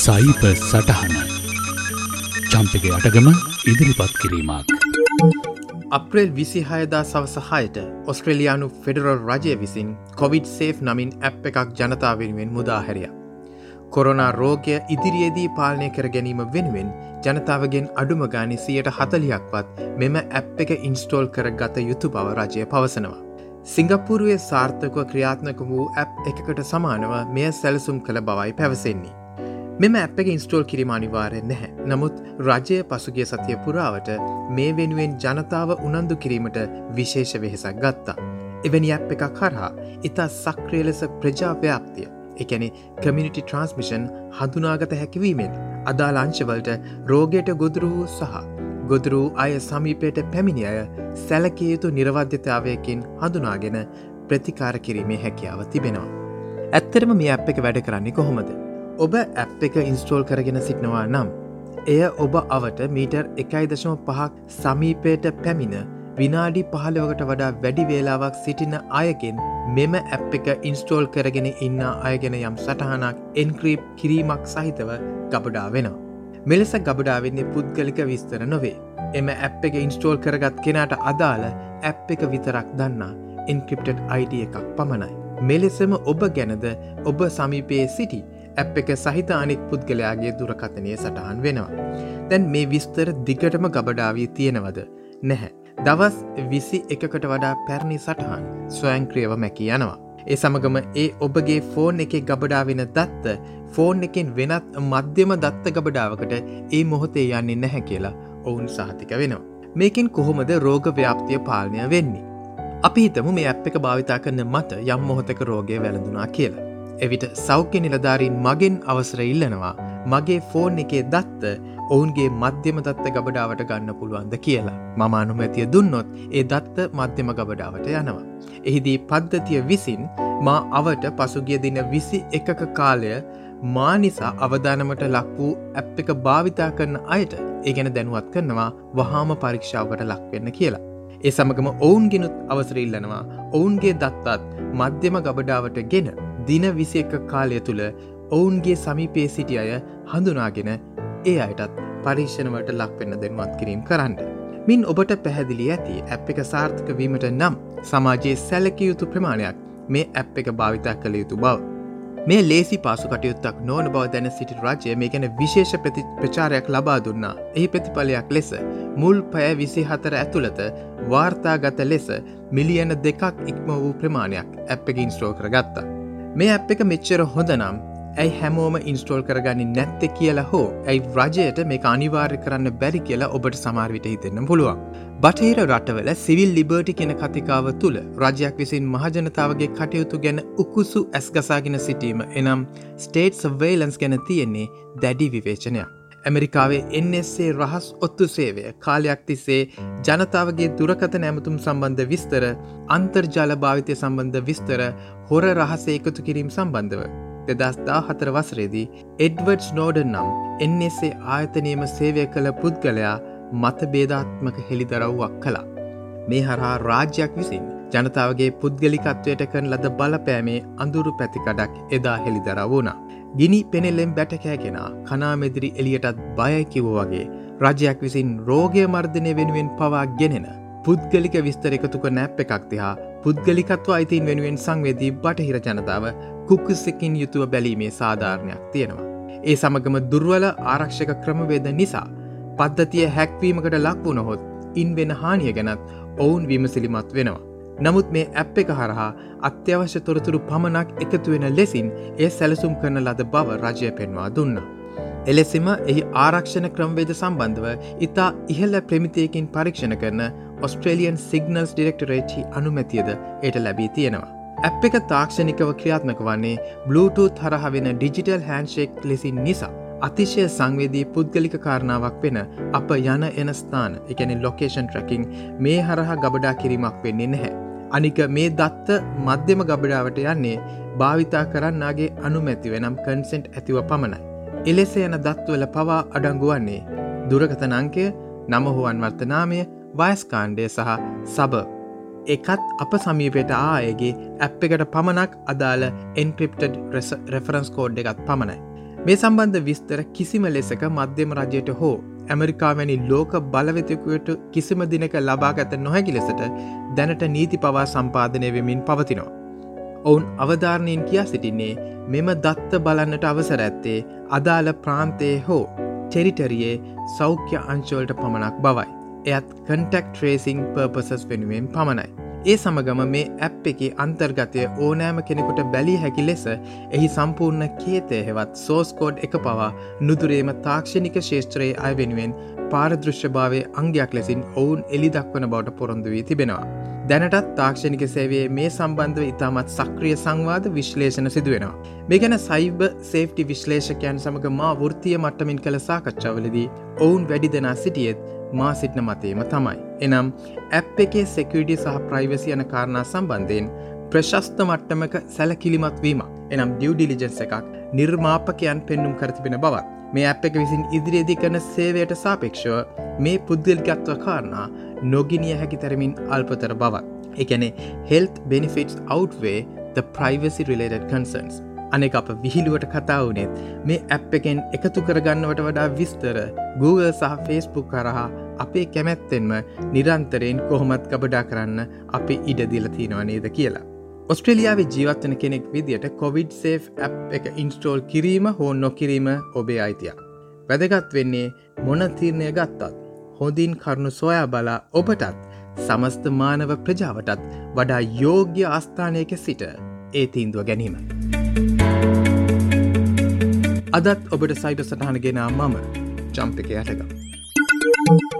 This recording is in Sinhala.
සයිප සටහන චම්පක අටගම ඉදිරිපත් කිරීමක්. අප්‍රේල් විසිහයදා සවසහයට ඔස්ට්‍රලයානු ෆෙඩරල් රජය විසින් කොවිඩ් සේෆ් නමින් ඇප් එකක් ජනතාවෙනුවෙන් මුදාහැරිය. කොරනා රෝගය ඉදිරියේදී පාලනය කර ගැනීම වෙනුවෙන් ජනතාවගෙන් අඩුම ගානි සියට හතලියක්වත් මෙම ඇප් එක ඉන්ස්ටෝල් කර ගත යුතු බව රජය පවසනවා. සිංගප්පුරුවේ සාර්ථකව ක්‍රියාත්මක වූ ඇප් එකකට සමානව මෙය සැලසුම් කළ බවයි පැවසෙන්නේ. මෙම ඇප් එක ඉන්ස්ටෝල් කිරීම අනිවාරයෙන් නැහැ. නමුත් රජය පසුගේ සතිය පුරාවට මේ වෙනුවෙන් ජනතාව උනන්දු කිරීමට විශේෂ වෙහෙසක් ගත්තා. එවැනි ඇප් එකක් කරහා ඉතා සක්‍රිය ලෙස ප්‍රජාව්‍යාප්තිය එකැනෙ කමිනිිටි ට්‍රන්ස්මිෂන් හඳුනාගත හැකිවීමෙන් අදාලාංශවලට රෝගයට ගොදුරු වූ සහ ගොදුරු අය සමීපයට පැමිණි අය සැලකිය යුතු නිර්වධ්‍යතාවයකින් හඳුනාගෙන ප්‍රතිකාර කිරීමේ හැකියාව තිබෙනවා. ඇත්තරම මේ අප් එක වැඩ කරන්නේ කොහොමද ඔබ ඇප් එක ඉන්ස්ටෝල් කරගෙන සිටිනවා නම්. එය ඔබ අවට මීටර් එකයි දශම පහක් සමීපයට පැමිණ විනාඩි පහලවකට වඩා වැඩි වේලාවක් සිටින අයගෙන් මෙම ඇප් එක ඉන්ස්ටෝල් කරගෙන ඉන්න අයගෙන යම් සටහනක් එන්ක්‍රීප් කිරීමක් සහිතව ගබඩා වෙනවා. මෙලෙස ගබඩාවෙන්නේ පුද්ගලික විස්තර නොවේ. එම ඇප් එක ඉන්ස්ටෝල් කරගත් කෙනාට අදාළ ඇප් එක විතරක් දන්නා එන්ක්‍රිප්ටඩ් අයිඩ එකක් පමණයි. මෙලෙසම ඔබ ගැනද ඔබ සමීපයේ සිටි ඇප් එක සහිත අනික් පුද්ගලයාගේ දුරකතනය සටහන් වෙනවා. දැන් මේ විස්තර දිගටම ගබඩාවී තියෙනවද නැහැ. දවස් විසි එකකට වඩා පැරණි සටහන් ස්වයංක්‍රියව මැකි යනවා. ඒ සමගම ඒ ඔබගේ ෆෝන් එක ගබඩාවෙන දත්ත ෆෝන් එකෙන් වෙනත් මධ්‍යම දත්ත ගබඩාවකට ඒ මොහොතේ යන්නේ නැහැ කියලා ඔවුන් සහතික වෙනවා. මේකින් කොහොමද රෝග ව්‍යාප්තිය පාලනය වෙන්නේ. අපි හිතමු මේ ඇප් එක භාවිතා කරන මට යම් මොහොතක රෝගය වැළඳුනා කියලා. එවිට සෞඛ්‍ය නිලධාරීන් මගෙන් අවසර ඉල්ලනවා මගේ ෆෝන් එකේ දත්ත ඔවුන්ගේ මධ්‍යම දත්ත ගබඩාවට ගන්න පුළුවන්ද කියලා. මම අනුමැතිය දුන්නොත් ඒ දත්ත මධ්‍යම ගබඩාවට යනවා. එහිදී පද්ධතිය විසින් මා අවට පසුගිය දින විසි එකක කාලය මා නිසා අවධානමට ලක් වූ ඇප් එක භාවිතා කරන අයට ඒ ගැන දැනුවත් කරනවා වහාම පරීක්ෂාවට ලක්වෙන්න කියලා. ඒ සමගම ඔවුන්ගෙනුත් අවසරඉල්ලනවා ඔවුන්ගේ දත්තත් මධ්‍යම ගබඩාවට ගෙන දින විසි එක කාලය තුළ ඔවුන්ගේ සමීපේ සිටි අය හඳුනාගෙන ඒ අයටත් පරීක්ෂණවට ලක්වෙන්න දෙන්වත් කිරීම් කරන්න. මින් ඔබට පැහැදිලි ඇති ඇප් එක සාර්ථක වීමට නම් සමාජයේ සැලකයුතු ප්‍රමාණයක් මේ ඇප් එක භාවිතා කළ යුතු බව. මේ ලේසි පාසු කටයුත්තක් නොන බව දැන සිටි රජය මේ ගැන විශේෂ ප්‍රති ප්‍රචාරයක් ලබා දුන්නා එහි ප්‍රතිඵලයක් ලෙස මුල් පය විසි හතර ඇතුළත වාර්තාගත ලෙස මිලියන දෙකක් ඉක්ම වූ ප්‍රමාණයක් ඇප් එක ඉන්ස්ටෝ කර ගත්තා. මේ ඇප් එක මෙච්චර හොඳ නම් ඇයි හැමෝම ඉන්ස්ටෝල් කරගන්න නැත්ත කියලා හෝ ඇයි රජයට මේ අනිවාර්ය කරන්න බැරි කියලා ඔබට සමාර්විට හිතෙන්න්න පුළුවන්. බටහිර රටවල සිවිල් ලිබර්ටි කෙන කතිකාව තුළ රජයක් විසින් මහජනතාවගේ කටයුතු ගැන උකුසු ඇස්ගසාගෙන සිටීම එනම් ස්ටේට් සවේලන්ස් ගැන තියෙන්නේ දැඩි විවේචනයක්. ඇමරිකාවේ එන්සේ රහස් ඔත්තු සේවය කාලයක් තිස්සේ ජනතාවගේ දුරකත නැමතුම් සම්බන්ධ විස්තර අන්තර්ජාල භාවිතය සම්බන්ධ විස්තර හොර රහස එකතු කිරීම සම්බන්ධව. දෙදස්දා හතර වසරේදී එඩ්වඩ් නෝඩන් නම් එන්සේ ආයතනයම සේවය කළ පුද්ගලයා මත බේධාත්මක හෙළිදරව්වක් කළා. මේ හරහා රාජ්‍යයක් විසින් ජනතාවගේ පුද්ගලිකත්වයට කරන ලද බලපෑමේ අඳුරු පැතිකඩක් එදා හෙළිදරව වුණා. ගිනි පෙනෙල්ලෙන් බැටකෑගෙන කනාමෙදිරි එලියටත් බයකිව වගේ රජයක් විසින් රෝගය මර්ධනය වෙනුවෙන් පවා ගෙනෙන පුද්ගලික විස්තර එකතුක නැප් එකක් තිහා පුද්ගලිකත්ව අයිතින් වෙනුවෙන් සංවේදී බටහිර ජනතාව කුක්කුස්සකින් යුතුව බැලීමේ සාධාරණයක් තියෙනවා. ඒ සමගම දුර්වල ආරක්ෂක ක්‍රමවේද නිසා පද්ධතිය හැක්වීමකට ලක්වුණහොත් ඉන් වෙන හානිය ගැනත් ඔවුන් විමසිලිමත් වෙනවා. නමුත් මේ ඇප් එක හරහා අත්‍යවශ්‍ය තොරතුරු පමණක් එකතු වෙන ලෙසින් ඒ සැලසුම් කරන ලද බව රජය පෙන්වා දුන්න. එලෙසිම එහි ආරක්ෂණ ක්‍රම්වේද සම්බන්ධව ඉතා ඉහල්ල ප්‍රමිතියකින් පරීක්ෂණ කරන ඔස්ට්‍රේලියන් සිගනල්ස් ඩිරෙක්ටරේටි අනුමැතියද එයට ලැබී තියෙනවා. ඇප් එක තාක්ෂණිකව ක්‍රියාත්මක වන්නේ බ්ලූටූත් හරහ වෙන ඩිජිටල් හැන්ෂෙක් ලෙසින් නිසා අතිශය සංවේදී පුද්ගලික කාරණාවක් වෙන අප යන එන ස්ථාන එකැනි ලොකේෂන් ට්‍රකින් මේ හරහා ගබඩා කිරීමක් වෙන්නේ නැහැ. අනික මේ දත්ත මධ්‍යම ගබඩාවට යන්නේ භාවිතා කරන්නාගේ අනුමැති වෙනම් කන්සෙන්ට් ඇතිව පමණයි. එලෙස යන දත්වල පවා අඩංගුවන්නේ දුරකතනංකය නමහුවන් වර්තනාමය වයස්කාණ්ඩය සහ සබ එකත් අප සමීපයට ආයගේ ඇප් එකට පමණක් අදාළ එන්ක්‍රිප්ටඩ් රෙෆරන්ස් කෝඩ් එකත් පමණයි. මේ සම්බන්ධ විස්තර කිසිම ලෙසක මධ්‍යම රජයට හෝ ඇමරිකාවැනි ලෝක බලවෙතකුවට කිසිම දිනක ලබාගත නොහැකි ලෙසට දැනට නීති පවා සම්පාධනය වෙමින් පවතිනවා. ඔවුන් අවධාරණයෙන් කියා සිටින්නේ මෙම දත්ත බලන්නට අවසර ඇත්තේ අදාළ ප්‍රාන්තයේ හෝ ටෙරිටරියේ සෞඛ්‍ය අංශවලට පමණක් බවයි. එයත් කන්ටෙක්් ට්‍රේසිං පර්පසස් වෙනුවෙන් පමණයි. ඒ සමගම මේ ඇප් එක අන්තර්ගතය ඕනෑම කෙනෙකුට බැලී හැකි ලෙස එහි සම්පූර්ණ කේතය හෙවත් සෝස්කෝඩ් එක පවා නුදුරේම තාක්ෂණික ශේෂත්‍රයේ අය වෙනුවෙන් පාරදෘශ්‍යභාවය අංගයක් ලෙසින් ඔවුන් එලි දක්වන බවට පොරොන්දු වී තිබෙනවා. දැනටත් තාක්ෂණික සේවේ මේ සම්බන්ධව ඉතාමත් සක්‍රිය සංවාද විශ්ලේෂණ සිදුවෙනවා. මේ ගැන සයිබ සේෆ්ටි විශ්ලේෂකයන් සමඟ මා වෘතිය මට්ටමින් කළ සාකච්ඡාවලදී ඔවුන් වැඩි දෙනා සිටියත් මා සිටන මතේම තමයි. එනම් ඇප් එකේ සෙකවිඩි සහ ප්‍රයිවසි යන කාරණා සම්බන්ධයෙන් ප්‍රශස්ත මට්ටමක සැලකිලිමත්වීම එනම් ඩියව් ඩිලිජන්ස එකක් නිර්මාපකයන් පෙන්නුම් කරතිබෙන බවත් මේ අප එක විසින් ඉදිරියේදී කරන සේවයට සාපේක්ෂව මේ පුද්ගල්ගත්ව කාරණා නොගිනිය හැකි තරමින් අල්පතර බවත්. එකැනෙ හෙල්ත් බෙනිෆිටස් outවේ the privacy related concerns. අනෙක අප විහිළුවට කතා වනෙත් මේ ඇප් එකෙන් එකතු කරගන්නවට වඩා විස්තර Google සහ Facebook කරහා අපේ කැමැත්තෙන්ම නිරන්තරයෙන් කොහොමත් කබඩා කරන්න අපි ඉඩදිල තියෙනවා නේද කියලා. ඔස්ට්‍රලියාවේ ජීවත්වන කෙනෙක් විදිට කොවිඩ් සේෆ් ඇ් එක ඉන්ස්ටෝල් කිරීම හෝ නොකිරීම ඔබේ අයිතියක්. වැදගත් වෙන්නේ මොන තීරණය ගත්තත්. හොඳින් කරුණු සොයා බලා ඔබටත් සමස්ත මානව ප්‍රජාවටත් වඩා යෝග්‍ය ආස්ථානයක සිට ඒ තීන්දුව ගැනීම. අදත් ඔබට සයිට සටහන ගෙනා මම ජම්ප එක යටක. Thank you.